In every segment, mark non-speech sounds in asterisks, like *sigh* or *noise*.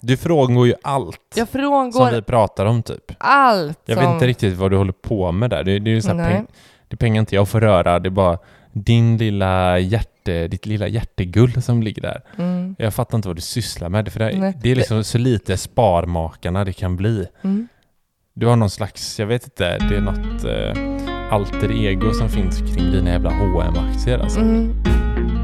Du frångår ju allt Jag som frångår vi pratar om typ. allt Jag som... vet inte riktigt vad du håller på med där. Det, det är ju så här peng, det är pengar inte jag får röra, det är bara din lilla hjärte, ditt lilla hjärtegull som ligger där. Mm. Jag fattar inte vad du sysslar med, för det, det är liksom så lite sparmakarna det kan bli. Mm. Du har någon slags, jag vet inte, det är något eh, alter ego som finns kring dina jävla hm aktier alltså. Mm.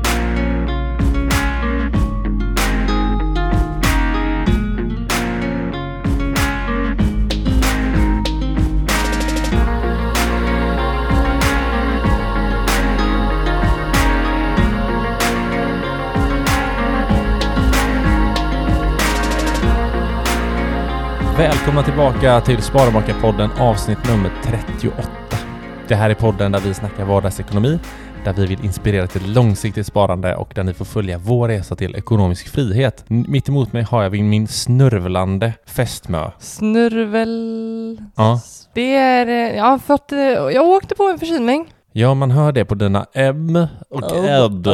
Välkomna tillbaka till Sparmakarpodden avsnitt nummer 38. Det här är podden där vi snackar vardagsekonomi, där vi vill inspirera till långsiktigt sparande och där ni får följa vår resa till ekonomisk frihet. Mitt emot mig har jag min snörvlande fästmö. Snurvel... Ja. Det är... eh, Jag har fått... eh, Jag åkte på en förkylning. Ja, man hör det på dina M och Ed.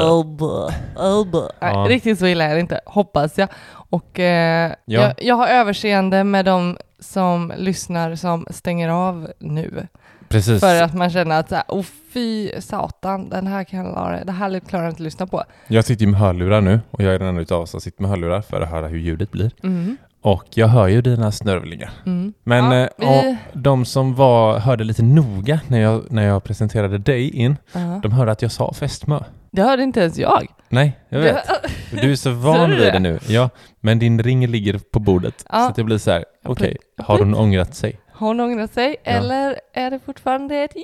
Nej, Ja. riktigt så illa är det inte, hoppas jag. Och eh, Ja. jag, jag har överseende med de som lyssnar som stänger av nu. Precis. För att man känner att här, oh, fy satan, den här kan jag klara, det här klarar jag inte att lyssna på. Jag sitter ju med hörlurar nu och jag är den enda utav oss som sitter med hörlurar för att höra hur ljudet blir. Mm. Och jag hör ju dina snörvlingar. Mm. Men Ja, eh, vi- de som var, hörde lite noga när jag, när jag presenterade dig in, Ja. de hörde att jag sa fästmö. Det hörde inte ens jag. Nej, jag vet. Det- Du är så *laughs* van du vid det? det nu. Ja, men din ring ligger på bordet. Ja. Så det blir så här, okej, put- har hon ångrat sig? Har hon ångrat sig? Ja. Eller är det fortfarande ett Ja,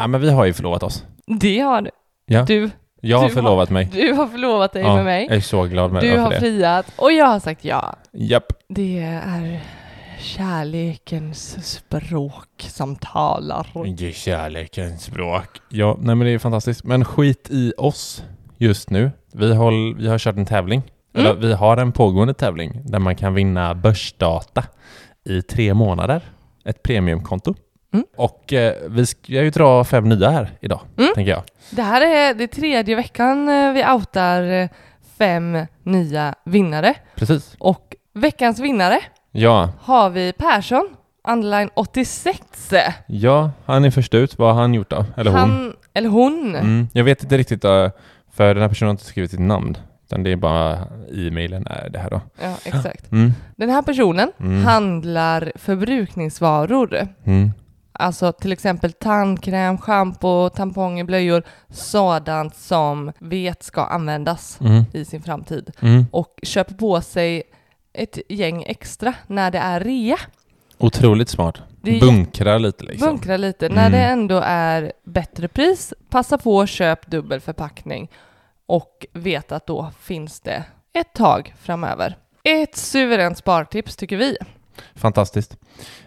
ja? men vi har ju förlovat oss. Det har du. Ja, Du, jag har du förlovat mig. du har förlovat dig Ja, med mig. Jag är så glad med Du för har det. friat och jag har sagt ja. Japp. Det är kärlekens språk som talar. Kärlekens språk. Ja, nej men det är fantastiskt. Men skit i oss just nu. Vi har, vi har kört en tävling. Mm. Eller vi har en pågående tävling där man kan vinna börsdata i tre månader. Ett premiumkonto. Mm. Och eh, vi ska ju dra fem nya här idag, Mm. tänker jag. Det här är det tredje veckan eh, vi outar eh, fem nya vinnare. Precis. Och veckans vinnare Ja, har vi Persson, underline 86. ja, han är först ut. Vad har han gjort då? Eller hon? Han, eller hon. Mm. Jag vet inte riktigt, för den här personen har inte skrivit sitt namn. Utan det är bara e-mailen är det här då. Ja, exakt. Mm. Den här personen Mm. handlar förbrukningsvaror. Mm. Alltså till exempel tandkräm, schampo, tamponger, blöjor, sådant som vet ska användas Mm. i sin framtid. Mm. Och köper på sig ett gäng extra när det är rea. Otroligt smart. Det Bunkra lite liksom. Bunkra lite. Mm. När det ändå är bättre pris, passa på att köp dubbel förpackning och vet att då finns det ett tag framöver. Ett suveränt spartips tycker vi. Fantastiskt.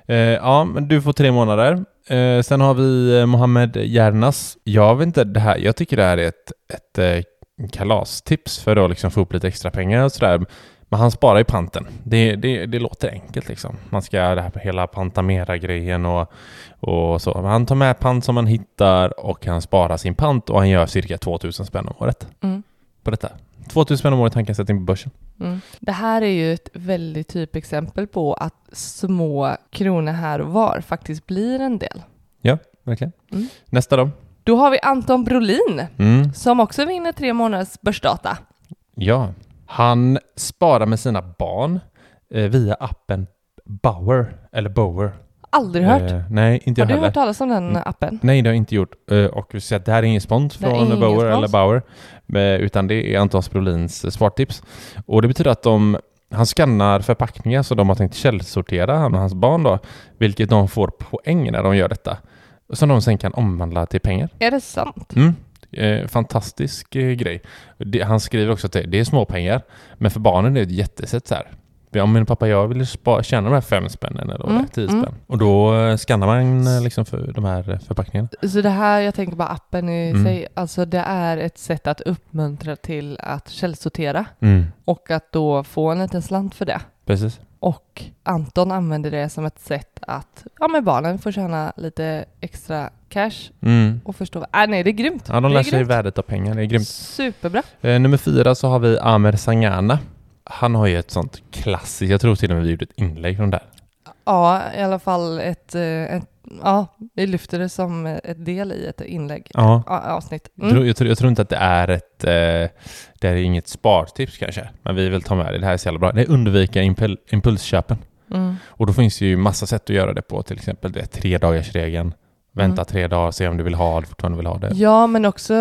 Eh, ja, men du får tre månader. Eh, sen har vi eh, Mohammed Järnas. Jag vet inte, det här, jag tycker det här är ett, ett eh, kalastips för att liksom få upp lite extra pengar och sådär. Men han sparar i panten. Det, det, det låter enkelt liksom. Man ska det här på hela Pantamera-grejen och, och så. Men han tar med pant som man hittar och han sparar sin pant och han gör cirka 2000 spänn om året Mm. på detta. 2000 spänn om året han kan sätta in på börsen. Mm. Det här är ju ett väldigt typexempel på att små kronor här och var faktiskt blir en del. Verkligen. Mm. Nästa då. Då har vi Anton Brolin Mm. som också vinner tre månaders börsdata. Ja, han sparar med sina barn eh, via appen Bauer, eller Bower. Aldrig hört. Eh, nej, inte har jag du hört talas om den Mm. appen? Nej, det har jag inte gjort. Eh, och vi säger att det här är ingen spons från ingen Bower spons. eller Bauer, eh, utan det är Antons Brolins eh, spartips. Och det betyder att de, han skannar förpackningar så de har tänkt källsortera, han och hans barn då, vilket de får poäng när de gör detta. Som de sen kan omvandla till pengar. Är det sant? Mm. Eh, fantastisk eh, grej. Det, han skriver också att det, det är små pengar, men för barnen är det ett jättesätt så här. Ja, men pappa, jag vill tjäna de här fem spännen eller Mm, mm, tio mm. spänn. Och då eh, skannar man eh, liksom för de här förpackningarna. Så det här, jag tänker bara appen i Mm. sig, alltså det är ett sätt att uppmuntra till att källsortera Mm. och att då få en liten slant för det. Precis. Och Anton använder det som ett sätt att, ja men barnen får tjäna lite extra cash Mm. och förstå. Äh, nej, det är grymt. Ja, de det lär är sig grymt. värdet av pengar. Det är grymt. Superbra. Eh, nummer fyra så har vi Amer Sangana. han har ju ett sånt klassiskt, jag tror till och med vi gjorde ett inlägg från där. Ja, i alla fall ett, eh, ett ja, vi lyfter det som ett del i ett inlägg, Ja. avsnitt. Jag, Mm. tror, jag, tror, jag tror inte att det är ett, eh, det är inget spartips kanske, men vi vill ta med det, det här är så jävla bra. Det är undvika impul, impulsköpen. Mm. Och då finns det ju massa sätt att göra det på, till exempel det tre dagars regeln. Vänta Mm. tre dagar, se om du vill ha det, fortfarande vill ha det. Ja, men också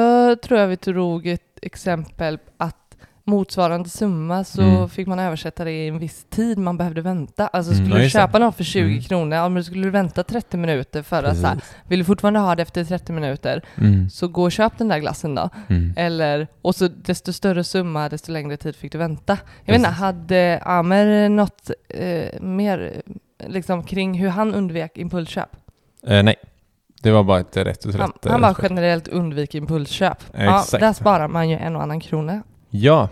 tror jag vi tog ett exempel att motsvarande summa så Mm. fick man översätta det i en viss tid man behövde vänta. Alltså Mm, skulle ja, du köpa något för 20 Mm. kronor, ja men skulle du vänta 30 minuter för att så här, Precis. vill du fortfarande ha det efter 30 minuter Mm. så gå och köp den där glassen då. Mm. Eller, och så desto större summa, desto längre tid fick du vänta. Jag vet inte, Precis. hade Amer något eh, mer eh, liksom kring hur han undvek impulsköp? Eh, nej, det var bara ett rätt och Han, rätt. eh, han bara svar. generellt undviker impulsköp. Ja, Exakt. där sparar man ju en och annan krona. Ja,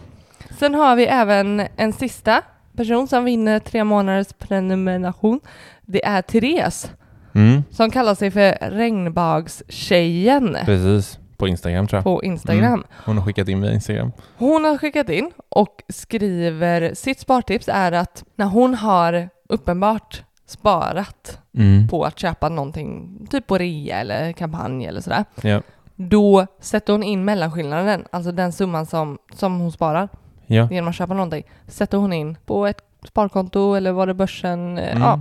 Sen har vi även en sista person som vinner tre månaders prenumeration. Det är Therese mm. som kallar sig för Regnbagstjejen precis. På Instagram tror jag. på Instagram. Mm. Hon har skickat in via Instagram. Hon har skickat in och skriver sitt spartips är att när hon har uppenbart sparat Mm. på att köpa någonting, typ på rea eller kampanj eller sådär, Ja. Då sätter hon in mellanskillnaden, alltså den summan som, som hon sparar Ja. genom att köpa någonting, sätter hon in på ett sparkonto eller var det börsen? Mm. Ja,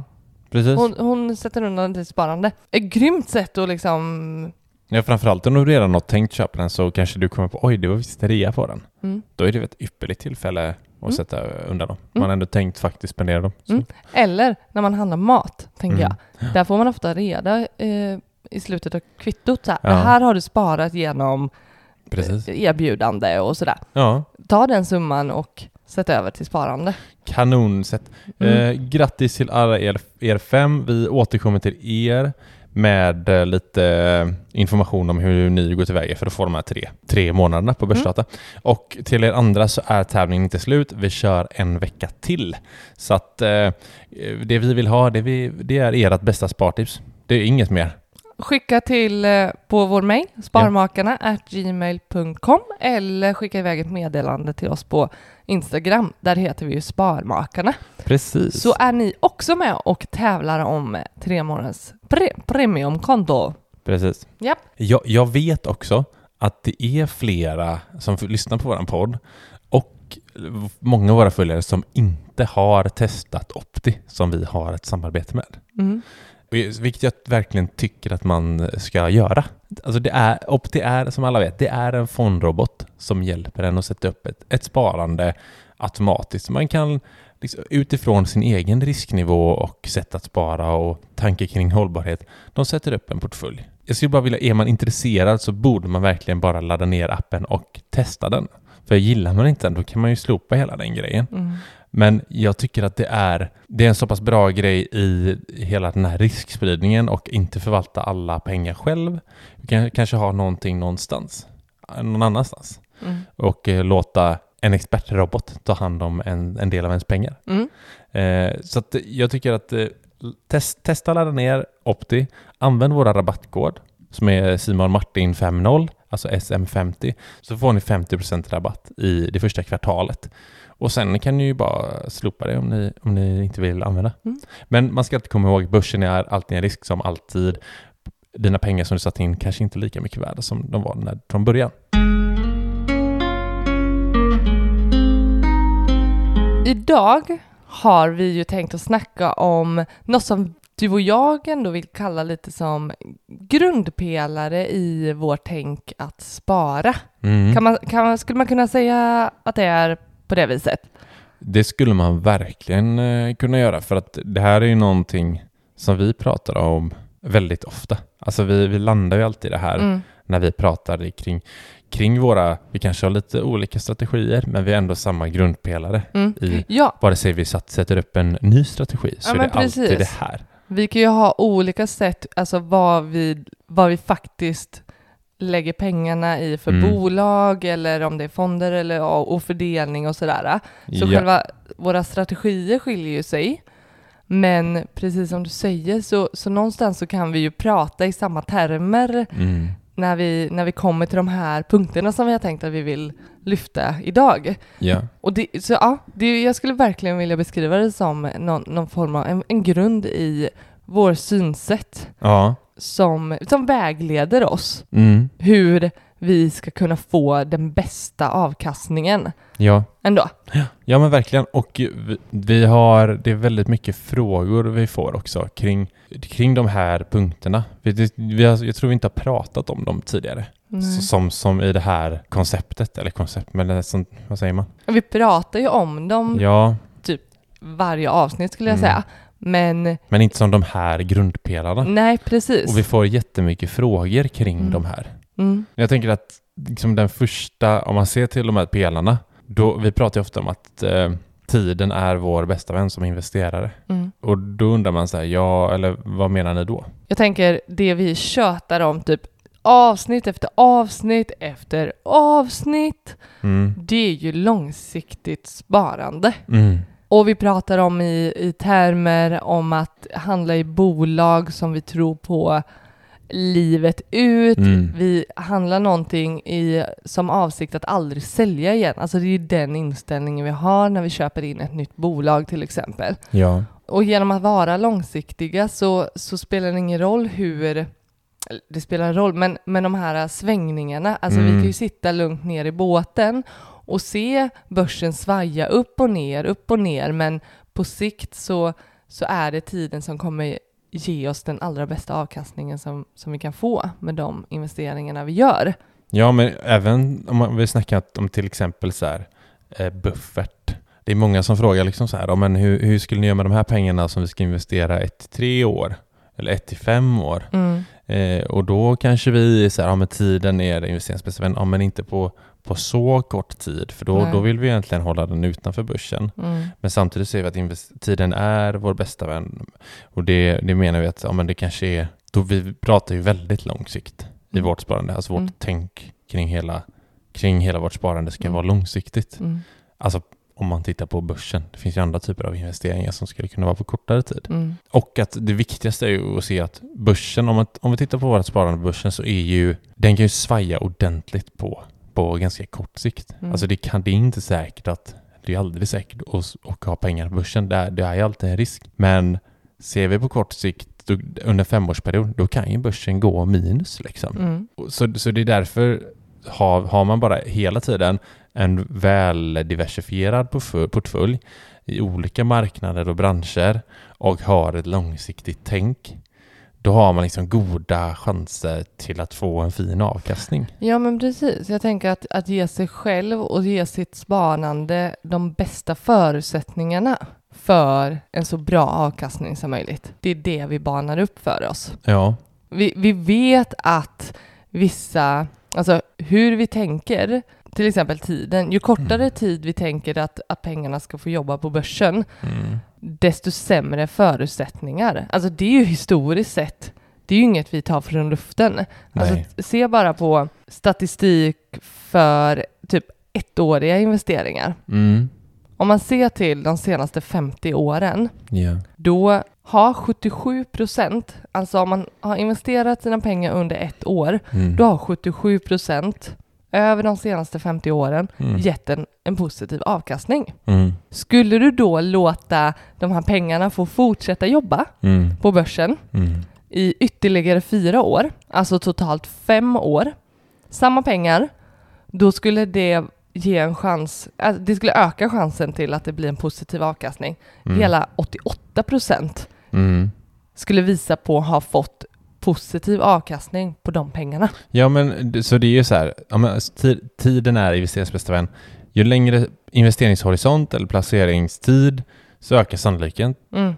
Precis. hon, hon sätter undan till sparande. Ett grymt sätt att liksom... Ja, framförallt om du redan har tänkt köpa den så kanske du kommer på oj, det var visst rea på den. Mm. Då är det ett ypperligt tillfälle att Mm. sätta undan dem. Mm. Man har ändå tänkt faktiskt spendera dem. Mm. Eller när man handlar mat, tänker Mm. jag. Där får man ofta reda eh, i slutet av kvittot. Så här, Ja. Det här har du sparat genom Precis. eh, erbjudande och sådär. Ja, Ta den summan och sätt över till sparande. kanonsätt. Mm. Eh, grattis till alla er, er fem. Vi återkommer till er med eh, lite eh, information om hur ni går tillväga för att få de här tre, tre månaderna på Börsdata. Och till er andra så är tävlingen inte slut. Vi kör en vecka till. Så att eh, det vi vill ha, det, vi, det är ert bästa spartips. Det är inget mer. Skicka till eh, på vår mejl, sparmakarna at gmail.com eller skicka iväg ett meddelande till oss på Instagram. Där heter vi ju Sparmakarna. Precis. Så är ni också med och tävlar om tre månaders pre- premiumkonto. Precis. Japp. Jag, jag vet också att det är flera som lyssnar på vår podd och många av våra följare som inte har testat Opti som vi har ett samarbete med. Mm. Och Vilket jag verkligen tycker att man ska göra. Alltså det är, Opti är, som alla vet, det är en fondrobot som hjälper en att sätta upp ett, ett sparande automatiskt. Man kan liksom, utifrån sin egen risknivå och sätt att spara och tanke kring hållbarhet, de sätter upp en portfölj. Jag skulle bara vilja, är man intresserad så borde man verkligen bara ladda ner appen och testa den. För gillar man inte den, då kan man ju slopa hela den grejen. Mm. Men jag tycker att det är, det är en så pass bra grej i hela den här riskspridningen och inte förvalta alla pengar själv. Du kan kanske ha någonting någonstans, någon annanstans. Mm. Och eh, låta en expertrobot ta hand om en, en del av ens pengar. Mm. Eh, så att jag tycker att eh, test, testa ladda ner Opti, använd våra rabattkod som är Simon Martin 50, alltså SM50, så får ni 50% rabatt i det första kvartalet. Och sen kan ni ju bara slopa det om ni, om ni inte vill använda. Mm. Men man ska alltid komma ihåg, börsen är alltid en risk som alltid. Dina pengar som du satt in kanske inte är lika mycket värda som de var när, från början. Idag har vi ju tänkt att snacka om något som du och jag ändå vill kalla lite som grundpelare i vårt tänk att spara. Mm. Kan man, kan skulle man kunna säga att det är på det viset? Det skulle man verkligen eh, kunna göra för att det här är ju någonting som vi pratar om väldigt ofta. Alltså vi, vi landar ju alltid i det här Mm. när vi pratar kring, kring våra, vi kanske har lite olika strategier men vi har ändå samma grundpelare Mm. i Ja, vare sig vi satt, sätter upp en ny strategi så Ja, är det alltid precis. det här. vi kan ju ha olika sätt, alltså vad vi, vad vi faktiskt lägger pengarna i för Mm. bolag eller om det är fonder eller och och fördelning och sådär. Så ja. själva våra strategier skiljer ju sig. Men precis som du säger så, så någonstans så kan vi ju prata i samma termer mm. när vi, när vi kommer till de här punkterna som vi har tänkt att vi vill lyfta idag. Ja. Och det, så ja, det, jag skulle verkligen vilja beskriva det som någon, någon form av en, en grund i vår synsätt Ja. som, som vägleder oss Mm. hur vi ska kunna få den bästa avkastningen Ja. ändå. Ja men verkligen och vi, vi har, det är väldigt mycket frågor vi får också kring, kring de här punkterna. Vi, vi har, jag tror vi inte har pratat om dem tidigare. Så, som, som i det här konceptet, eller koncept, men det som, vad säger man? Vi pratar ju om dem Ja, varje avsnitt skulle jag Mm. säga. Men men inte som de här grundpelarna. nej, precis. Och vi får jättemycket frågor kring Mm. de här. Mm. Jag tänker att liksom den första, om man ser till de här pelarna, då, vi pratar ju ofta om att eh, tiden är vår bästa vän som investerare. Mm. Och då undrar man så här, ja, eller vad menar ni då? Jag tänker det vi tjötar om typ avsnitt efter avsnitt efter avsnitt. Mm. Det är ju långsiktigt sparande. Mm. Och vi pratar om i, i termer om att handla i bolag som vi tror på livet ut. Mm. Vi handlar någonting i, som avsikt att aldrig sälja igen. Alltså det är ju den inställningen vi har när vi köper in ett nytt bolag till exempel. Ja. Och genom att vara långsiktiga så, så spelar det ingen roll hur det spelar en roll, men, men de här svängningarna, alltså vi Mm. kan ju sitta lugnt ner i båten och se börsen svaja upp och ner, upp och ner, men på sikt så, så är det tiden som kommer ge oss den allra bästa avkastningen som, som vi kan få med de investeringarna vi gör. Ja, men även om man- vi snackat om till exempel så här, eh, buffert. Det är många som frågar liksom så här, men hur, hur skulle ni göra med de här pengarna som vi ska investera ett till tre år? Eller ett till fem år? Mm. Eh, och då kanske vi så här, ja men tiden är det investeringsbästa ja men inte på, på så kort tid, för då, Nej. då vill vi egentligen hålla den utanför börsen. Mm. Men samtidigt ser vi att invest- tiden är vår bästa vän. Och det, det menar vi att ja, men det kanske är, då vi pratar ju väldigt lång sikt i Mm. vårt sparande. Alltså vårt Mm. tänk kring hela, kring hela vårt sparande ska Mm. vara långsiktigt. Mm. Alltså om man tittar på börsen. Det finns ju andra typer av investeringar som skulle kunna vara på kortare tid. Mm. Och att det viktigaste är ju att se att börsen, om, man, om vi tittar på vårt sparande på börsen så är ju, den kan ju svaja ordentligt på, på ganska kort sikt. Mm. Alltså det, kan, det är inte säkert att, det är aldrig säkert att, att ha pengar på börsen. Det är, det är alltid en risk. Men ser vi på kort sikt, då, under femårsperiod, då kan ju börsen gå minus liksom. Mm. Så, så det är därför har, har man bara hela tiden en väl diversifierad portfölj i olika marknader och branscher och har ett långsiktigt tänk, då har man liksom goda chanser till att få en fin avkastning. Ja, men precis. Jag tänker att, att ge sig själv och ge sitt sparande de bästa förutsättningarna för en så bra avkastning som möjligt. Det är det vi banar upp för oss. Ja. Vi, vi vet att vissa, alltså hur vi tänker, till exempel tiden, ju kortare Mm. tid vi tänker att, att pengarna ska få jobba på börsen, Mm. desto sämre förutsättningar. Alltså det är ju historiskt sett, det är ju inget vi tar från luften. Alltså, se bara på statistik för typ ettåriga investeringar. Mm. Om man ser till de senaste 50 åren, Ja. då har 77 procent, alltså om man har investerat sina pengar under ett år, Mm. då har 77 procent över de senaste 50 åren Mm. gett en, en positiv avkastning. Mm. Skulle du då låta de här pengarna få fortsätta jobba Mm. på börsen Mm. i ytterligare fyra år, alltså totalt fem år, samma pengar, då skulle det ge en chans, alltså det skulle öka chansen till att det blir en positiv avkastning. Mm. Hela 88 procent Mm. skulle visa på att ha fått positiv avkastning på de pengarna. Ja, men så det är ju så här, ja, men, ti- tiden är investerings bästa vän. Ju längre investeringshorisont eller placeringstid så ökar sannolikheten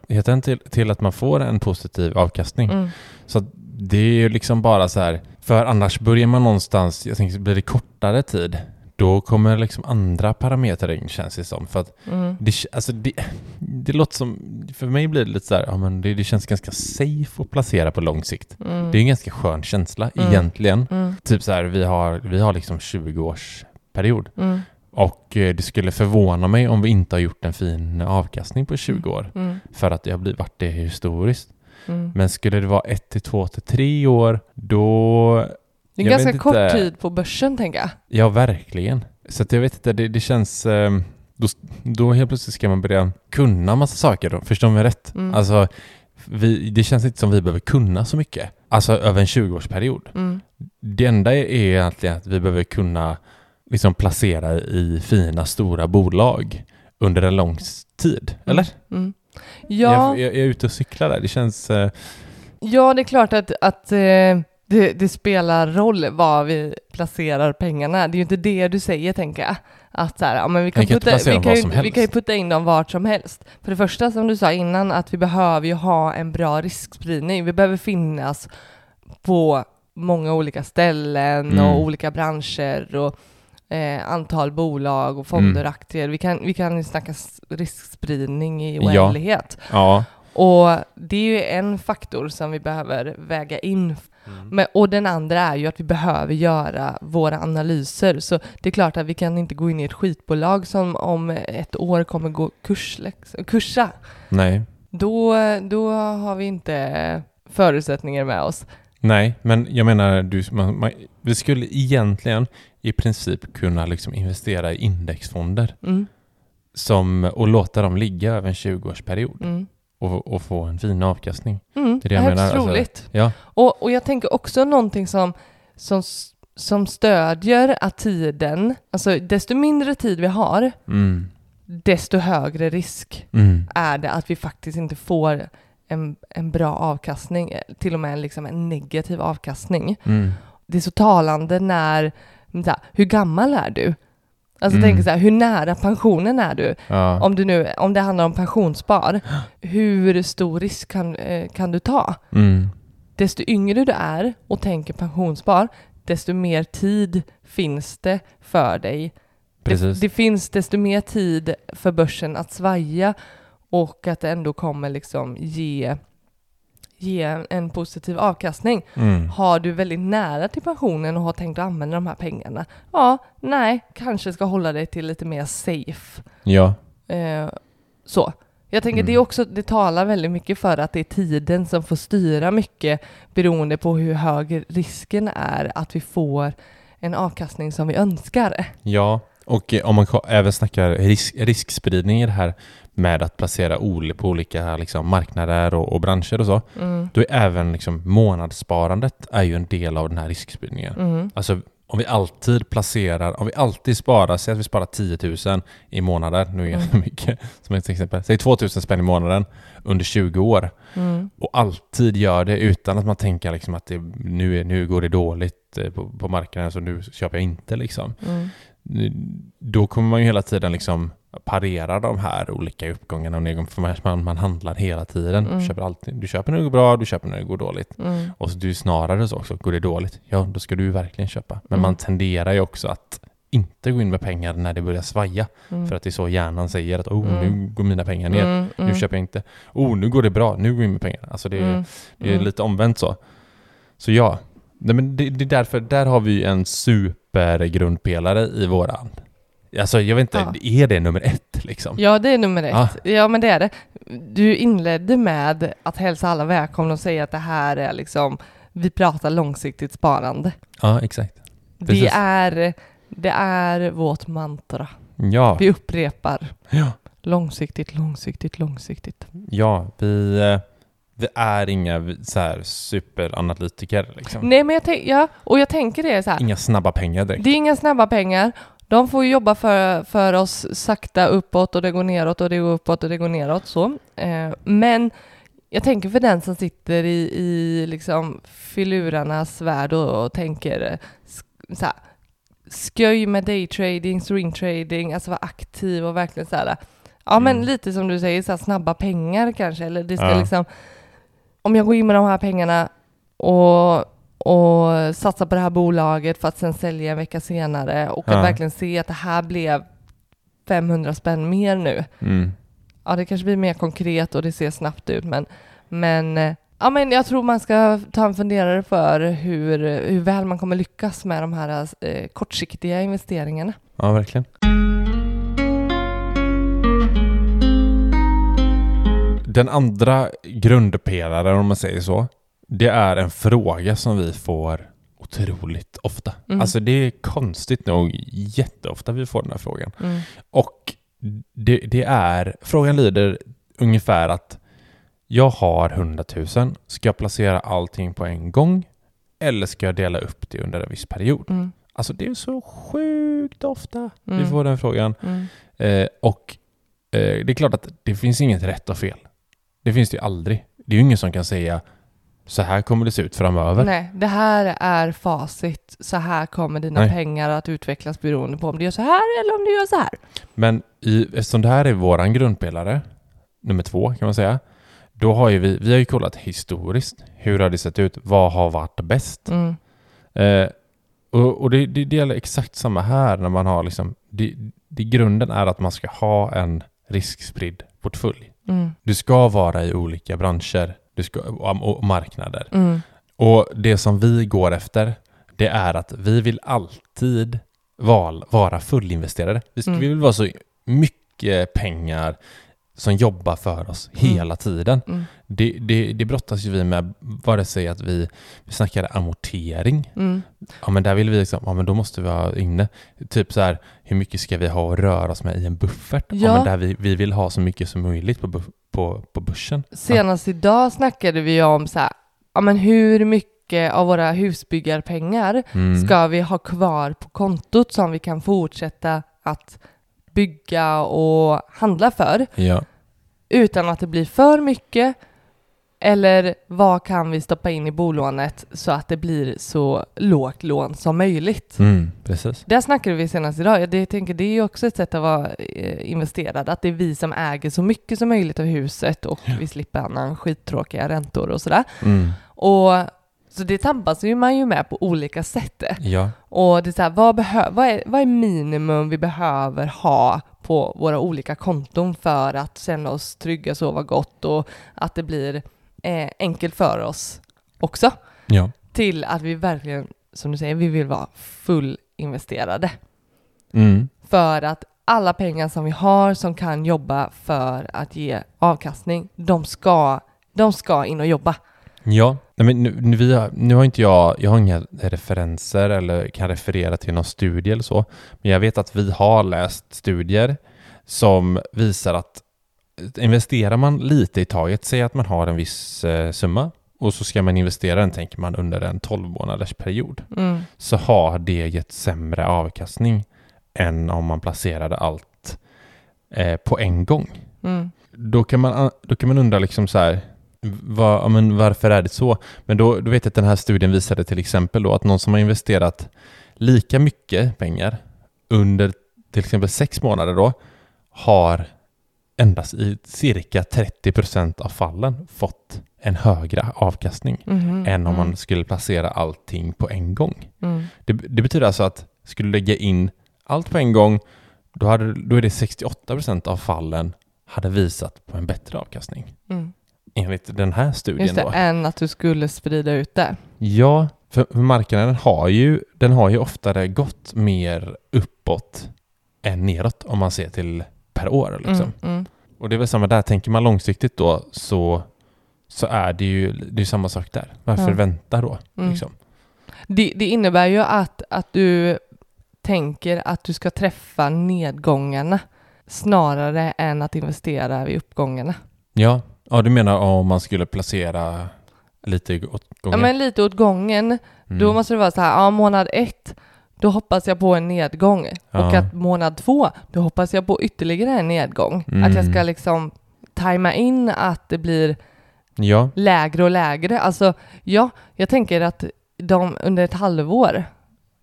Mm, till, till att man får en positiv avkastning. mm, Så det är ju liksom bara så här, för annars börjar man någonstans, jag tänker blir det kortare tid, då kommer liksom andra parametrar in känns det som. För att mm, det, alltså det, det låter som, för mig blir det lite så här, ja men det, det känns ganska safe att placera på lång sikt. mm, Det är en ganska skön känsla Mm. egentligen. mm, Typ så här, vi har, vi har liksom 20 års period mm, och eh, det skulle förvåna mig om vi inte har gjort en fin avkastning på 20 år mm, för att det har blivit, varit det historiskt. mm. Men skulle det vara 1 till 2 till 3 år, då Det är Jag ganska kort inte. tid på börsen tänker jag. Ja, verkligen. Så att jag vet inte, det, det känns... eh, Då, då helt plötsligt ska man börja kunna massa saker då. Förstår mig rätt? Mm. Alltså, vi, det känns inte som vi behöver kunna så mycket. Alltså över en 20-årsperiod. Mm. Det enda är egentligen att vi behöver kunna liksom placera i fina stora bolag under en lång tid. Eller? Mm. Jag, Ja, jag, jag är ute och cyklar där. Det känns... eh, ja, det är klart att, att eh, det, det spelar roll var vi placerar pengarna. Det är ju inte det du säger, tänker jag. Att så här, ja, men vi kan, putta, vi, kan ju, vi kan ju putta in dem vart som helst. För det första, som du sa innan, att vi behöver ju ha en bra riskspridning. Vi behöver finnas på många olika ställen Mm. och olika branscher och eh, antal bolag och fonder Mm. aktier. Vi kan, vi kan ju snacka riskspridning i Ja. oändlighet. ja. Och det är ju en faktor som vi behöver väga in. Men, och den andra är ju att vi behöver göra våra analyser. Så det är klart att vi kan inte gå in i ett skitbolag som om ett år kommer gå kurs, kursa. Nej. Då, då har vi inte förutsättningar med oss. Nej, men jag menar, du, man, man, vi skulle egentligen i princip kunna liksom investera i indexfonder Mm, som, och låta dem ligga över en 20-årsperiod mm, och, och få en fin avkastning. mm. Det är det jag Högst menar, alltså. troligt. Ja, Och, och jag tänker också någonting som, som, som stödjer att tiden, alltså desto mindre tid vi har, mm, desto högre risk mm, är det att vi faktiskt inte får en, en bra avkastning, eh, till och med liksom en negativ avkastning. mm, Det är så talande när, här, hur gammal är du? Alltså Mm. tänk så här, hur nära pensionen är du? ja, Om, du nu, om det handlar om pensionsspar, *gasps* hur stor risk kan, eh, kan du ta? mm, Desto yngre du är och tänker pensionsspar, desto mer tid finns det för dig. Det, det finns desto mer tid för börsen att svaja och att det ändå kommer liksom ge, ge en positiv avkastning. Mm, Har du väldigt nära till pensionen och har tänkt att använda de här pengarna? Ja, nej, kanske ska hålla dig till lite mer safe. ja, Eh, så. Jag tänker Mm. det är också, det talar väldigt mycket för att det är tiden som får styra mycket beroende på hur hög risken är att vi får en avkastning som vi önskar. ja. Och eh, om man även snackar risk, riskspridning i det här med att placera ol, på olika liksom, marknader och, och branscher och så, Mm. då är även liksom, månadssparandet är ju en del av den här riskspridningen. Mm. Alltså om vi alltid placerar, om vi alltid sparar, säg att vi sparar 10 000 i månader, nu är det Mm. mycket *laughs* som ett exempel, säg 2 000 spänn i månaden under 20 år Mm. och alltid gör det utan att man tänker liksom att det, nu, nu går det dåligt eh, på, på marknaden så nu köper jag inte liksom. Mm. Då kommer man ju hela tiden liksom parera de här olika uppgångarna och nedgångarna för man- man, handlar hela tiden. Mm. Du, köper alltid, du köper när det går bra, du köper när det går dåligt. Mm. Och så du snarare så också, går det dåligt, ja då ska du verkligen köpa. Men Mm. man tenderar ju också att inte gå in med pengar när det börjar svaja. Mm. För att det är så hjärnan säger att oh, nu går mina pengar ner, Mm. nu köper jag inte. Oh, nu går det bra, nu går jag in med pengar. Alltså det, är- det är lite omvänt så. Så ja, Nej, men det, det är därför, där har vi en supergrundpelare i våran. Alltså jag vet inte, Ja. är det nummer ett liksom? Ja, det är nummer ett. Ah. Ja, men det är det. Du inledde med att hälsa alla välkomna och säga att det här är liksom, vi pratar långsiktigt sparande. Ja, exakt. Det är, det är vårt mantra. Ja, Vi upprepar ja, långsiktigt, långsiktigt, långsiktigt. ja vi, eh, vi är inga så här superanalytiker liksom. Nej, men jag, tänk, ja, och jag tänker det så här. Inga snabba pengar direkt. Det är inga snabba pengar. De får jobba för, för oss sakta uppåt och det går neråt och det går uppåt och det går neråt så. Eh, men jag tänker för den som sitter i, i liksom filurarnas värld och, och tänker eh, så här, sköj med daytrading, swingtrading, alltså vara aktiv och verkligen så här. Ja, men Mm. lite som du säger, så här, snabba pengar kanske, eller det ska Ja. liksom om jag går in med de här pengarna och, och satsar på det här bolaget för att sen sälja en vecka senare och Ja. att verkligen se att det här blev 500 spänn mer nu. Mm. Ja, det kanske blir mer konkret och det ser snabbt ut, men, men eh, Ja, men jag tror man ska ta en funderare för hur, hur väl man kommer lyckas med de här eh, kortsiktiga investeringarna. Ja, verkligen. Den andra grundpelaren, om man säger så, det är en fråga som vi får otroligt ofta. Mm. Alltså det är konstigt nog jätteofta vi får den här frågan. Mm. Och det, det är, frågan lyder ungefär att jag har 100 000, ska jag placera allting på en gång eller ska jag dela upp det under en viss period? Mm. Alltså det är så sjukt ofta vi Mm. får den frågan. Mm. Eh, och eh, det är klart att det finns inget rätt och fel. Det finns det ju aldrig. Det är ju ingen som kan säga så här kommer det se ut framöver. Nej, det här är facit. Så här kommer dina Nej. pengar att utvecklas beroende på om du gör så här eller om du gör så här. Men i, eftersom det här är våran grundpelare, nummer två kan man säga, då har ju vi, vi har ju kollat historiskt. Hur har det sett ut? Vad har varit bäst? Mm. Eh, och och det, det, det gäller exakt samma här när man har liksom, det, det, grunden är att man ska ha en riskspridd portfölj. Mm. Du ska vara i olika branscher du ska, och, marknader. Mm. Och det som vi går efter, det är att vi vill alltid val, vara fullinvesterade. Vi, ska, Mm. vi vill vara så mycket pengar som jobbar för oss Mm. hela tiden. Mm. Det, det, det brottas ju vi med, vare sig att vi, vi snackar amortering. Mm. Ja men där vill vi liksom, ja men då måste vi ha inne, typ så här, hur mycket ska vi ha att röra oss med i en buffert? Ja, Ja. men där vi, vi vill ha så mycket som möjligt på, på, på börsen. Senast idag snackade vi om så här, ja men hur mycket av våra husbyggarpengar Mm. ska vi ha kvar på kontot som vi kan fortsätta att bygga och handla för Ja. utan att det blir för mycket eller vad kan vi stoppa in i bolånet så att det blir så lågt lån som möjligt? Mm, precis. Där snackade vi senast idag. Jag tänker det är också ett sätt att vara eh, investerad, att det är vi som äger så mycket som möjligt av huset och vi slipper annan skittråkiga räntor och sådär. Mm. Och så det tampas ju man ju med på olika sätt. Ja. Och det är så här, vad, behö- vad, är, vad är minimum vi behöver ha på våra olika konton för att känna oss trygga, sova gott och att det blir eh, enkelt för oss också. Ja. Till att vi verkligen, som du säger, vi vill vara fullinvesterade. Mm. För att alla pengar som vi har som kan jobba för att ge avkastning, de ska, de ska in och jobba. Ja, men nu, nu, vi har, nu har inte jag, jag har inga referenser eller kan referera till någon studie eller så. Men jag vet att vi har läst studier som visar att investerar man lite i taget, säg att man har en viss eh, summa och så ska man investera den, tänker man, under en 12 månaders period, Mm. så har det gett sämre avkastning än om man placerade allt eh, på en gång Mm. då kan man, då kan man undra liksom så här, vad, ja, men varför är det så? Men då, då vet jag att den här studien visade till exempel då att någon som har investerat lika mycket pengar under till exempel sex månader då har endast i cirka 30% av fallen fått en högre avkastning Mhm. än om Mm. man skulle placera allting på en gång. Mm. Det, det betyder alltså att skulle du lägga in allt på en gång, då, hade, då är det 68% av fallen hade visat på en bättre avkastning. Mm. Enligt den här studien Just det, då. än att du skulle sprida ut det. Ja, för marknaden har ju, den har ju oftare gått mer uppåt än neråt om man ser till per år. Liksom. Mm. Mm. Och det är väl samma där, tänker man långsiktigt då så, så är det ju det är samma sak där. Varför Ja. vänta då? Mm. Liksom? Det, det innebär ju att, att du tänker att du ska träffa nedgångarna snarare än att investera vid uppgångarna. Ja. Ja, du menar om man skulle placera lite åt Ja, gången? men lite åt gången. Mm. Då måste det vara så här, ja, månad ett, då hoppas jag på en nedgång. Och Ja. att månad två, då hoppas jag på ytterligare en nedgång. Mm. Att jag ska liksom tajma in att det blir Ja, lägre och lägre. Alltså, ja, jag tänker att de under ett halvår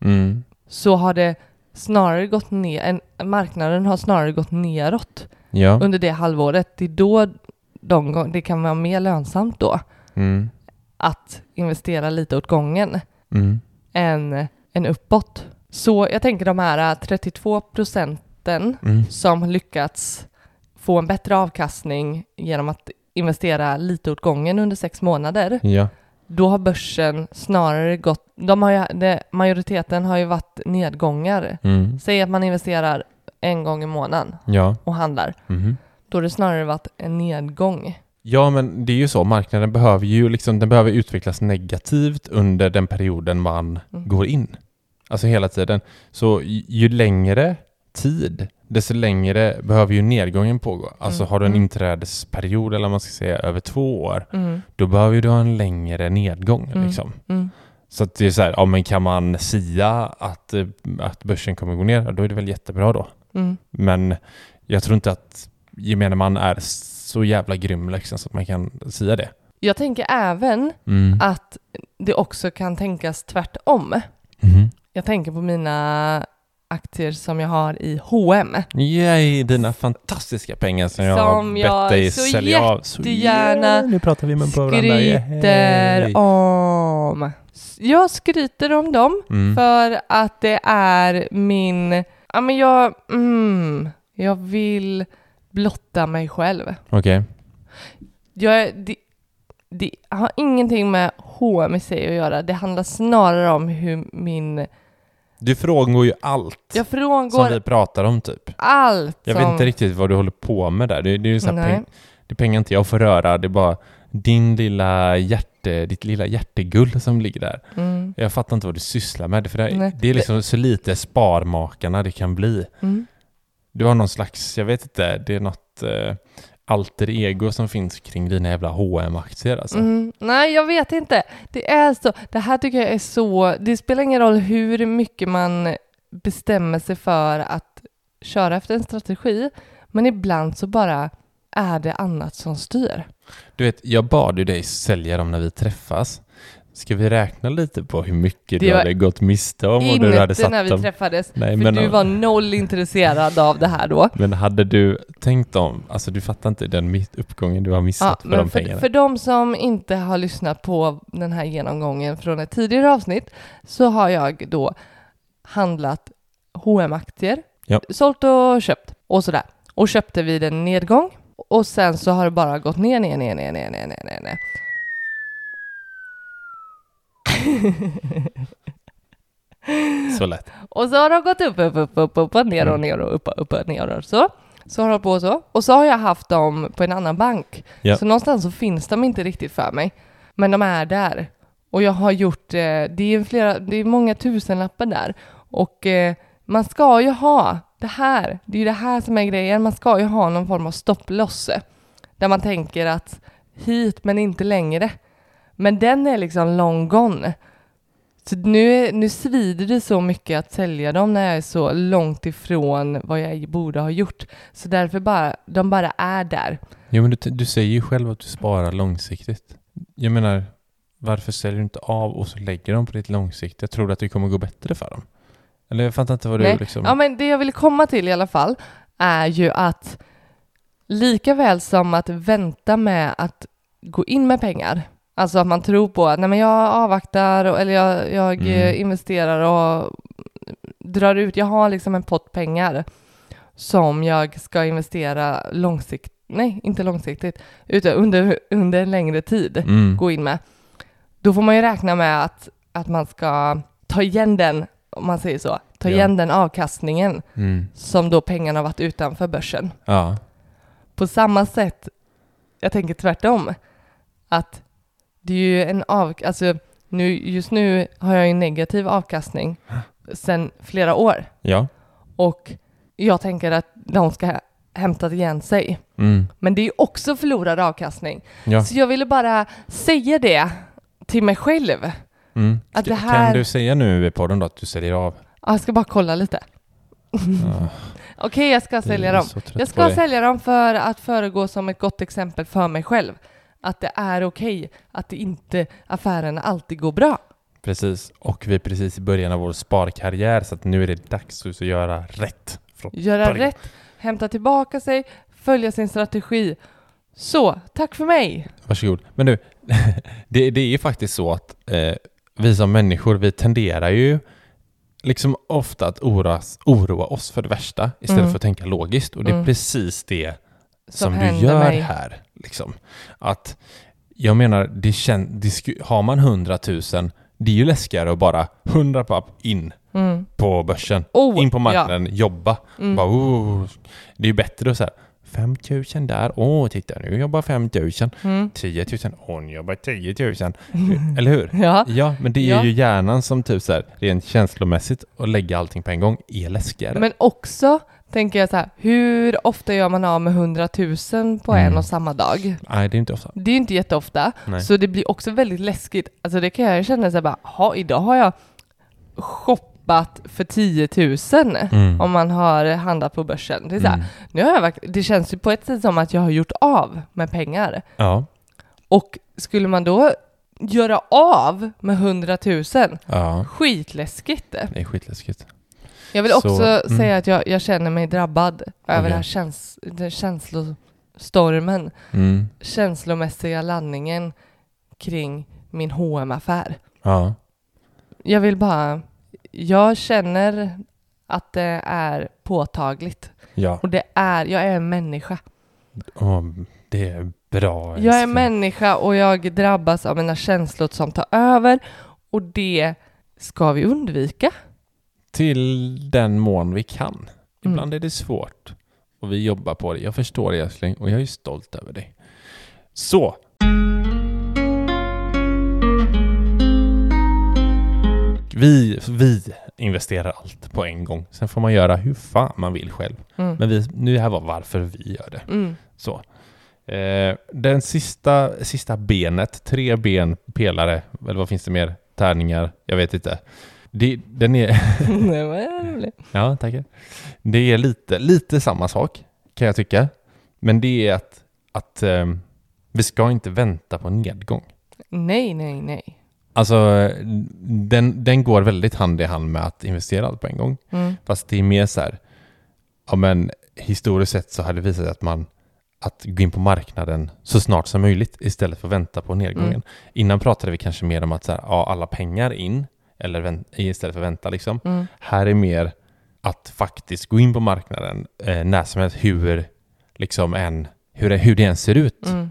mm. så har det snarare gått ner, en, marknaden har snarare gått neråt ja. under det halvåret. Det är då de, gång- det kan vara mer lönsamt då Mm. att investera lite åt gången Mm. än, än uppåt. Så jag tänker de här 32 procenten Mm. som lyckats få en bättre avkastning genom att investera lite åt gången under sex månader. Ja. Då har börsen snarare gått, de har ju, det, majoriteten har ju varit nedgångar. Mm. Säg att man investerar en gång i månaden Ja. och handlar. Mhm. Då har det snarare varit en nedgång Ja, men det är ju så. Marknaden behöver ju liksom, den behöver utvecklas negativt under den perioden man Mm. går in. Alltså hela tiden. Så ju ju längre tid, desto längre behöver ju nedgången pågå. Alltså Mm. har du en Mm. inträdesperiod, eller man ska säga, över två år, Mm. då behöver du ha en längre nedgång. Mm. Liksom. Mm. Så det är så här, ja men kan man sia att, eh, att börsen kommer gå ner, då är det väl jättebra då. Men jag tror inte att gemene man är så jävla grym liksom, så att man kan säga det. Jag tänker även Mm. att det också kan tänkas tvärtom. Mhm. Jag tänker på mina aktier som jag har i H&M. Yay, dina fantastiska pengar som jag har Som bett jag dig så sälja av. Så jättegärna nu pratar vi med på varandra. Skryter om. Jag skryter om dem Mm. för att det är min... Ja, men jag... Mm, jag vill blotta mig själv. Okej. Jag, är- det, det har ingenting med H&M i sig att göra. Det handlar snarare om hur min... Du frångår ju allt Jag som frångår vi pratar om typ. allt Jag som... vet inte riktigt vad du håller på med där. Det, det är ju så peng, det är pengar inte jag får röra. Det är bara din lilla hjärte, ditt lilla hjärtegull som ligger där. Mm, Jag fattar inte vad du sysslar med. För det, det är liksom så lite sparmakarna det kan bli. mm. Du har någon slags, jag vet inte, det är något eh, alter ego som finns kring dina jävla hm aktier alltså. Mm, nej, jag vet inte. Det är så. Det här tycker jag är så... Det spelar ingen roll hur mycket man bestämmer sig för att köra efter en strategi, men ibland så bara är det annat som styr. Du vet, jag bad ju dig sälja dem när vi träffas. Ska vi räkna lite på hur mycket det du hade gått miste om? Inte och du hade satt när vi dem? träffades, Nej, för men, du var noll intresserad av det här då. Men hade du tänkt om, alltså du fattar inte den uppgången du har missat ja, för de pengarna. För de som inte har lyssnat på den här genomgången från ett tidigare avsnitt så har jag då handlat hm aktier ja. sålt och köpt och sådär. Och köpte vid en nedgång och sen så har det bara gått ner, ner, ner, ner, ner, ner, ner, ner. *laughs* Så lätt. Och så har de gått upp, upp, upp, upp, upp, ner och ner och upp, upp och ner och så. Så har det på så. Och så har jag haft dem på en annan bank. Ja. Så någonstans så finns de inte riktigt för mig. Men de är där. Och jag har gjort, eh, det är, flera, det är många tusenlappar där. Och eh, man ska ju ha det här, det är ju det här som är grejen, man ska ju ha någon form av stopploss. Där man tänker att hit men inte längre. Men den är liksom long gone. Så nu, nu svider det så mycket att sälja dem när jag är så långt ifrån vad jag borde ha gjort. Så därför bara, de bara är där. Jo men du, du säger ju själv att du sparar långsiktigt. Jag menar, varför säljer du inte av och så lägger dem på ditt långsiktiga? Tror du att det kommer gå bättre för dem? Eller jag fattar inte vad du Nej. liksom... Ja, men det jag vill komma till i alla fall är ju att lika väl som att vänta med att gå in med pengar, alltså att man tror på att nej men jag avvaktar och, eller jag, jag Mm. eh, investerar och drar ut, jag har liksom en pott pengar som jag ska investera långsiktigt, nej inte långsiktigt, utan under, under en längre tid Mm. gå in med. Då får man ju räkna med att, att man ska ta igen den, om man säger så, ta Ja. igen den avkastningen Mm. som då pengarna har varit utanför börsen. Ja. På samma sätt, jag tänker tvärtom, att det är ju en av, alltså nu, just nu har jag ju negativ avkastning sedan flera år Ja. och jag tänker att de ska ha hämtat igen sig. Mm. Men det är ju också förlorad avkastning. Ja. Så jag ville bara säga det till mig själv. Mm. Att det här- Kan du säga nu i podden då att du säljer av? Ja, Jag ska bara kolla lite. Ja, *laughs* Okej, jag ska sälja dem. Jag ska sälja dem för att föregå som ett gott exempel för mig själv. Att det är okej, att det inte affärerna alltid går bra. Precis. Och vi är precis i början av vår sparkarriär så att nu är det dags att göra rätt. Göra början. rätt, hämta tillbaka sig, följa sin strategi. Så, tack för mig! Varsågod. Men du, *laughs* det, det är ju faktiskt så att eh, vi som människor, vi tenderar ju liksom ofta att oroas, oroa oss för det värsta istället Mm. för att tänka logiskt. Och det är Mm. precis det som, du händer gör mig. här. Liksom. Att jag menar, det kän, det har man 100 000, det är ju läskigare att bara 100 papp in Mm. på börsen. Oh, in på marknaden, jobba. Mm. Bara, oh, det är ju bättre att så här, 5 000 där. Åh, titta nu jobbar 5 000. Mm. 10 000. Hon jobbar 10 000. *laughs* Eller hur? Ja. Ja, men det är Ja. ju hjärnan som typ så här, rent känslomässigt och lägga allting på en gång är läskigare. Men också tänker jag så här, hur ofta gör man av med 100 000 på en Mm. och samma dag? Nej, det är inte ofta. Det är inte jätteofta, Nej. så det blir också väldigt läskigt. Alltså det kan jag känna så här bara, ha, idag har jag shoppat för 10 000 Mm. om man har handlat på börsen. Det, är så här, Mm. nu har jag det känns ju på ett sätt som att jag har gjort av med pengar. Ja. Och skulle man då göra av med 100 000, Ja, skitläskigt. det är skitläskigt. Jag vill Så, också mm. säga att jag, jag känner mig drabbad över den här käns, den känslostormen, Mm. känslomässiga landningen kring min hm affär Ja. Jag vill bara, jag känner att det är påtagligt Ja. och det är, jag är en människa. Åh, det är bra. Jag är älskling. människa och jag drabbas av mina känslor som tar över och det ska vi undvika. Till den mån vi kan. Mm. Ibland är det svårt. Och vi jobbar på det. Jag förstår det älskling och jag är stolt över dig. Så. Vi, vi investerar allt på en gång. Sen får man göra hur fan man vill själv. Mm. Men vi, nu här var varför vi gör det. Mm. Så. Eh, den sista, sista benet, tre ben, pelare, eller vad finns det mer? Tärningar, jag vet inte. Det, den är, *laughs* det var roligt. *laughs* ja tackar. Det är lite, lite samma sak kan jag tycka. Men det är att, att eh, vi ska inte vänta på nedgång. Nej, nej, nej. Alltså, den, den går väldigt hand i hand med att investera allt på en gång. Mm. Fast det är mer så här, ja men historiskt sett så har det visat sig att man att gå in på marknaden så snart som möjligt istället för att vänta på nedgången. Mm. Innan pratade vi kanske mer om att så här, ja, alla pengar in eller istället för vänta liksom. Mm. Här är mer att faktiskt gå in på marknaden eh, när som helst hur liksom en hur det, hur det än ser ut. Mm.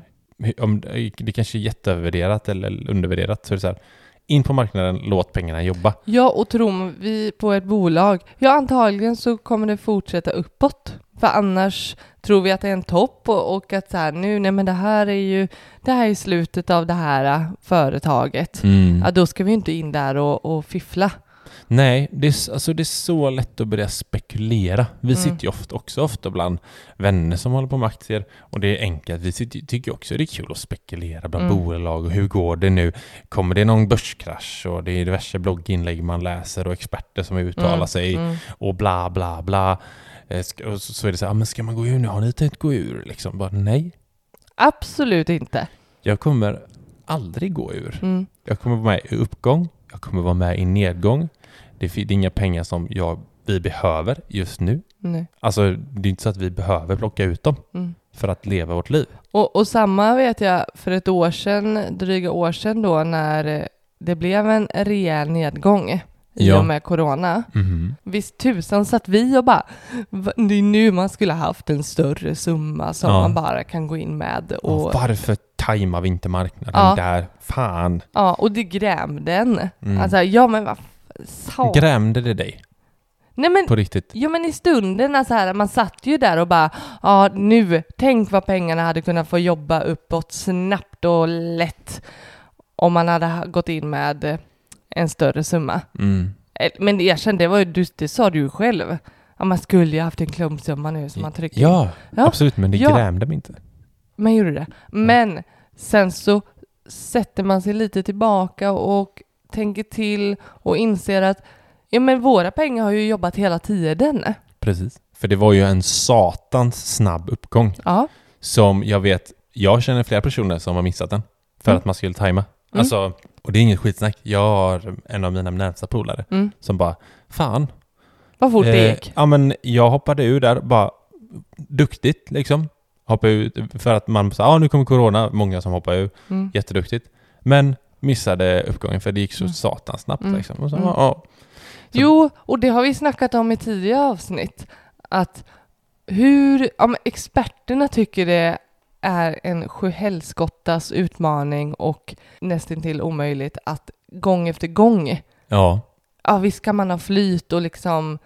Om, det kanske är jätteövervärderat eller undervärderat så är det så här, in på marknaden, låt pengarna jobba. Ja, och tror vi på ett bolag, ja antagligen så kommer det fortsätta uppåt. För annars tror vi att det är en topp och, och att så här, nu, nej men det här är ju, det här är slutet av det här äh, företaget. Ja, då ska vi inte in där och, och fiffla. Nej, det är, alltså det är så lätt att börja spekulera. Vi Mm. sitter ju ofta, också ofta bland vänner som håller på med aktier och det är enkelt. Vi sitter, tycker också det är kul att spekulera bland Mm. bolag och hur går det nu? Kommer det någon börskrasch? Och det är diverse blogginlägg man läser och experter som uttalar Mm, sig mm. och bla bla bla. Eh, Och så, är det så här, ah, men ska man gå ur nu? Har ni tänkt gå ur? Liksom bara nej. Absolut inte. Jag kommer aldrig gå ur. Mm. Jag kommer vara med i uppgång, jag kommer vara med i nedgång. Det är inga pengar som jag, vi behöver just nu. Nej. Alltså, det är inte så att vi behöver plocka ut dem Mm. för att leva vårt liv. Och, och samma vet jag för ett år sedan, dryga år sedan då, när det blev en rejäl nedgång i Ja. och med corona. Mhm. Visst tusan satt vi och bara, "Va, det är nu man skulle haft en större summa som Ja. man bara kan gå in med. Och Och, varför tajmar vi inte marknaden Ja. där? Fan. ja, och det grämde en. Mm. Alltså, ja men vad sa... Grämde det dig? Nej men, På riktigt? ja men i stunden, alltså här, man satt ju där och bara, ja nu, tänk vad pengarna hade kunnat få jobba uppåt snabbt och lätt om man hade ha- gått in med en större summa. Mm. Men jag kände, det, var ju, du, det sa du ju själv. Ja, man skulle ju haft en klumpsumma nu som man trycker. Ja, Ja. absolut. Men det Ja. grämde mig inte. Man gjorde det. Men sen så sätter man sig lite tillbaka och tänker till och inser att ja, men våra pengar har ju jobbat hela tiden. Precis. För det var ju en satans snabb uppgång Ja. som jag vet, jag känner flera personer som har missat den för Mm. att man skulle tajma. Mm. Alltså, och det är inget skitsnack. Jag har en av mina närmsta polare Mm. som bara, fan. Vad fort det eh, gick. Ja men jag hoppade ur där, bara duktigt liksom. Hoppade ut för att man sa, ja nu kommer corona, många som hoppar ur, Mm. jätteduktigt. Men missade uppgången för det gick så Mm. satans snabbt Mm. liksom. Och så, Mm. ja, ja. Så- Jo, och det har vi snackat om i tidigare avsnitt. Att hur, ja, men experterna tycker det är en sjuhelskottas utmaning och nästintill omöjligt att gång efter gång, ja. ja visst kan man ha flyt och liksom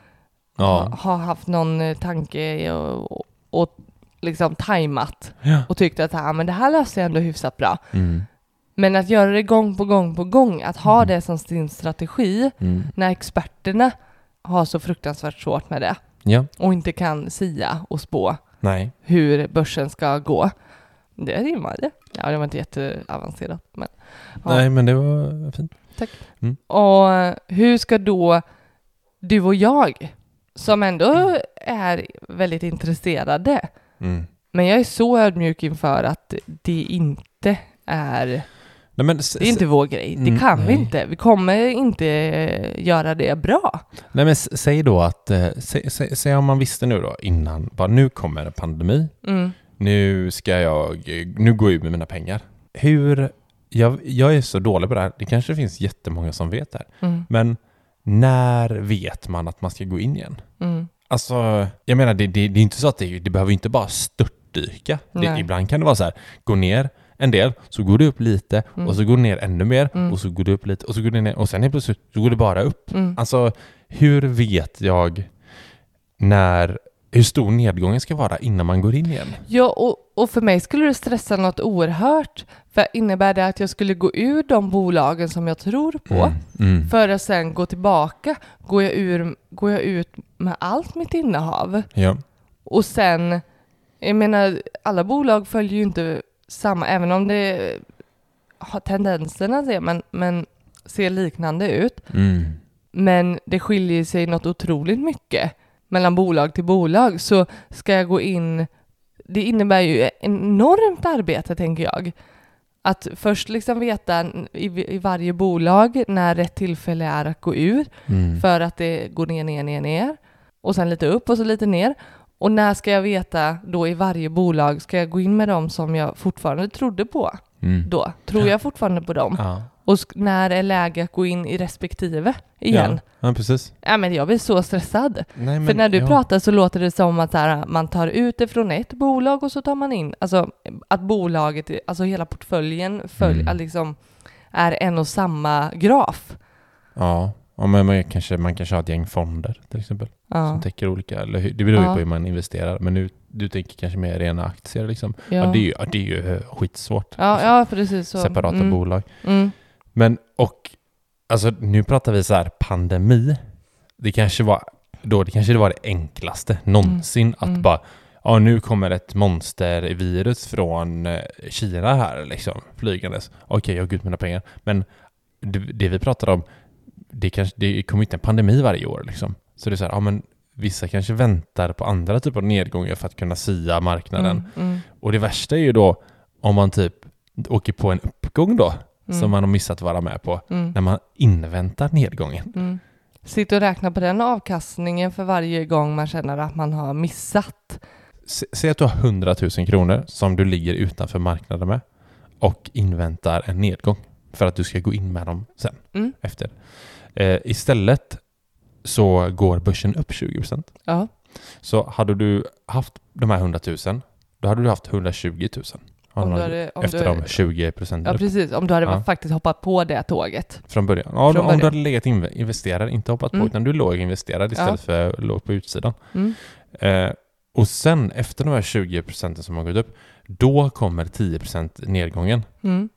Ja. ha, ha haft någon eh, tanke och, och liksom tajmat Ja. och tyckt att ah, men det här löser jag ändå hyfsat bra. Mm. Men att göra det gång på gång på gång, att ha Mm. det som sin strategi Mm. när experterna har så fruktansvärt svårt med det Ja. och inte kan sia och spå Nej. hur börsen ska gå. Det rimmade. Ja, det var inte jätteavancerat, men Ja. Nej, men det var fint. Och hur ska då du och jag, som ändå är väldigt intresserade, Mm. men jag är så ödmjuk inför att det inte är, Nej, men, det är inte vår grej. Det Mm, kan vi nej. inte. Vi kommer inte eh, göra det bra. Nej men säg då att, eh, sä, sä, säg om man visste nu då innan, bara nu kommer en pandemi, Mm. Nu ska jag, nu går jag ut med mina pengar. Hur, jag, jag är så dålig på det här, det kanske finns jättemånga som vet det här, Mm. men när vet man att man ska gå in igen? Mm. Alltså, jag menar det, det, det är inte så att det, det behöver inte bara störtdyka. Det, ibland kan det vara så här, gå ner en del, så går det upp lite, Mm. och så går det ner ännu mer, Mm. och så går det upp lite, och så går det ner, och sen helt plötsligt så går det bara upp. Mm. Alltså, hur vet jag när, hur stor nedgången ska vara innan man går in igen? Ja, och, och för mig skulle det stressa något oerhört. För innebär det att jag skulle gå ur de bolagen som jag tror på Mm. Mm. för att sen gå tillbaka? Går jag, ur, går jag ut med allt mitt innehav? Ja. Och sen, jag menar, alla bolag följer ju inte samma, även om det har tendenserna det, men, men ser liknande ut. Mm. Men det skiljer sig något otroligt mycket mellan bolag till bolag. Så ska jag gå in, det innebär ju enormt arbete tänker jag. Att först liksom veta i, i varje bolag när rätt tillfälle är att gå ur Mm. för att det går ner, ner, ner, ner och sen lite upp och så lite ner. Och när ska jag veta då i varje bolag, ska jag gå in med dem som jag fortfarande trodde på Mm. då? Tror jag fortfarande på dem? Ja. Och när är läge att gå in i respektive igen? Ja. ja, precis. Ja, men jag blir så stressad. Nej, men, För när du ja. pratar så låter det som att här, man tar ut det från ett bolag och så tar man in, alltså att bolaget, alltså hela portföljen följ, Mm. liksom, är en och samma graf. Ja, ja men man kanske, man kanske har ett gäng fonder till exempel. Ja, Som täcker olika, eller det beror ju på hur man investerar. Men nu, du tänker kanske mer rena aktier liksom. Ja. det är ju, det är ju eh, skitsvårt. ja, ja precis så. Separata mm. bolag. Mm. Men och, alltså nu pratar vi så här pandemi. Det kanske var, då det kanske var det enklaste någonsin att Mm. bara, ja nu kommer ett monstervirus från eh, Kina här liksom, flygandes. Okej, jag har ut mina pengar. Men det, det vi pratar om, det, kanske, det kommer inte en pandemi varje år liksom. Så det är så här, ja men vissa kanske väntar på andra typer av nedgångar för att kunna sia marknaden. Mm, mm, Och det värsta är ju då om man typ åker på en uppgång då, mm, som man har missat att vara med på, mm, när man inväntar nedgången. mm. Sitta och räkna på den avkastningen för varje gång man känner att man har missat. S- Säg att du har 100 000 kronor som du ligger utanför marknaden med och inväntar en nedgång för att du ska gå in med dem sen Mm. efter. Eh, istället så går börsen upp 20%. Ja, Så hade du haft de här 100 000, då hade du haft 120 000. Om du Hade- om efter du, de 20 procenten ja precis, om du hade Ja. faktiskt hoppat på det tåget. från början. Ja, Från om början. du hade legat inve- investerad, inte hoppat på, Mm. utan du låg investerad istället för låg på utsidan. Mm. Eh, och sen efter de här 20 procenten som har gått upp, då kommer 10 procent nedgången. Mm.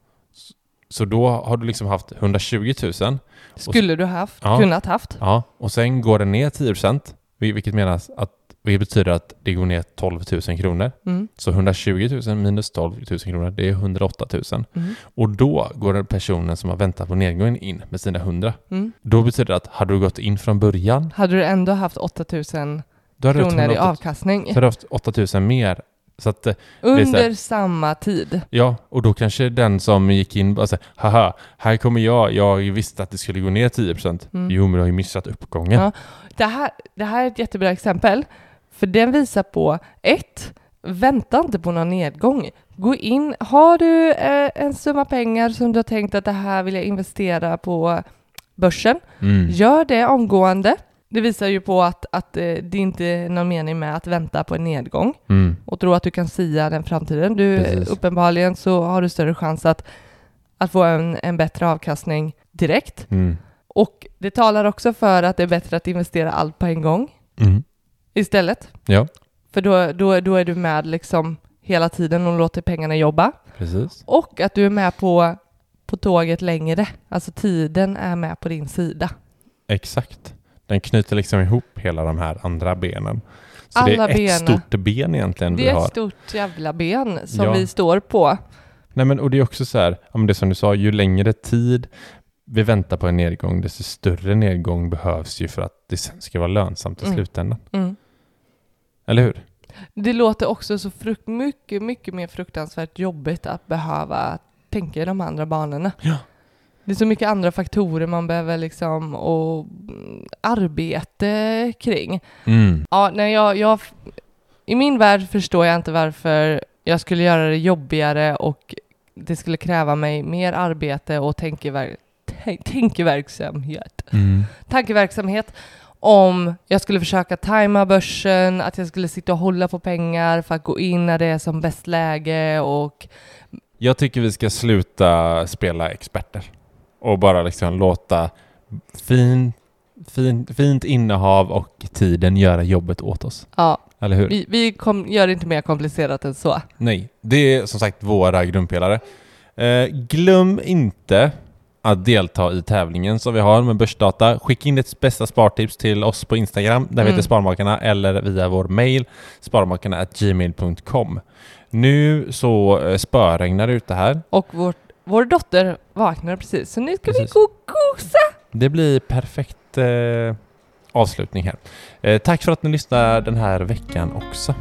Så då har du liksom haft 120 000, Skulle du haft, Ja. kunnat haft. ja, och sen går den ner 10 procent, vilket menas att vilket betyder att det går ner 12 000 kronor. Mm. Så 120 000 minus 12 000 kronor, det är 108 000. Mm. Och då går den personen som har väntat på nedgången in med sina 100. Mm. Då betyder det att hade du gått in från början, Hade du ändå haft 8000 då hade du haft kronor i 108 avkastning så hade du haft 8 000 mer. Att, eh, under här- samma tid. ja, och då kanske den som gick in bara säger, haha, här kommer jag, jag visste att det skulle gå ner 10%. Mm. Jo, men du har ju missat uppgången. Ja. Det här, det här är ett jättebra exempel, för den visar på ett, vänta inte på någon nedgång. Gå in, har du eh, en summa pengar som du har tänkt att det här vill jag investera på börsen, Mm. gör det omgående. Det visar ju på att, att eh, det inte är någon mening med att vänta på en nedgång Mm. och tro att du kan sia den framtiden. Du, Precis. uppenbarligen så har du större chans att, att få en, en bättre avkastning direkt. Mm. Och det talar också för att det är bättre att investera allt på en gång Mm. Istället. Ja. För då, då, då är du med liksom hela tiden och låter pengarna jobba. Precis. Och att du är med på, på tåget längre. Alltså tiden är med på din sida. Exakt. Den knyter liksom ihop hela de här andra benen. Så Alla det är ett benen. stort ben egentligen Det vi är har. ett stort jävla ben som Ja. vi står på. Nej men och det är också så här, det som du sa, ju längre tid vi väntar på en nedgång, desto större nedgång behövs ju för att det sen ska vara lönsamt i Mm. slutändan. Mm. Eller hur? Det låter också så frukt, mycket, mycket mer fruktansvärt jobbigt att behöva tänka i de andra banorna. Ja. Det är så mycket andra faktorer man behöver liksom och arbete kring. Mm. Ja, nej, jag, jag, I min värld förstår jag inte varför jag skulle göra det jobbigare och det skulle kräva mig mer arbete och tänkever, tän- tänkeverksamhet. Mm. Tankeverksamhet om jag skulle försöka tajma börsen, att jag skulle sitta och hålla på pengar för att gå in när det är som bäst läge och Jag tycker vi ska sluta spela experter och bara liksom låta fin, fin, fint innehav och tiden göra jobbet åt oss. ja, Eller hur? vi, vi kom, gör det inte mer komplicerat än så. Nej, det är som sagt våra grundpelare. Eh, glöm inte att delta i tävlingen som vi har med börsdata. Skicka in ditt bästa spartips till oss på Instagram, där vi Mm. heter Sparmakarna, eller via vår mail, sparmakarna.gmail.com. Nu så eh, spöregnar det ute här. Och vår, vår dotter vaknade precis, så nu ska Precis. vi gå och gosa. Det blir perfekt eh, avslutning här. Eh, tack för att ni lyssnar den här veckan också.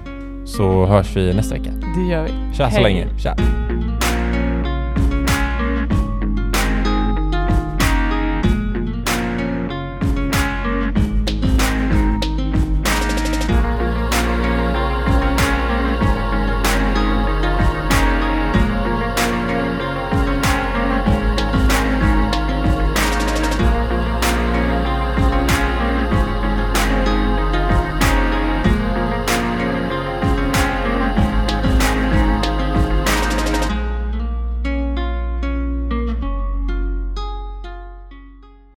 Så hörs vi nästa vecka. Det gör vi. Tja så länge. Tja.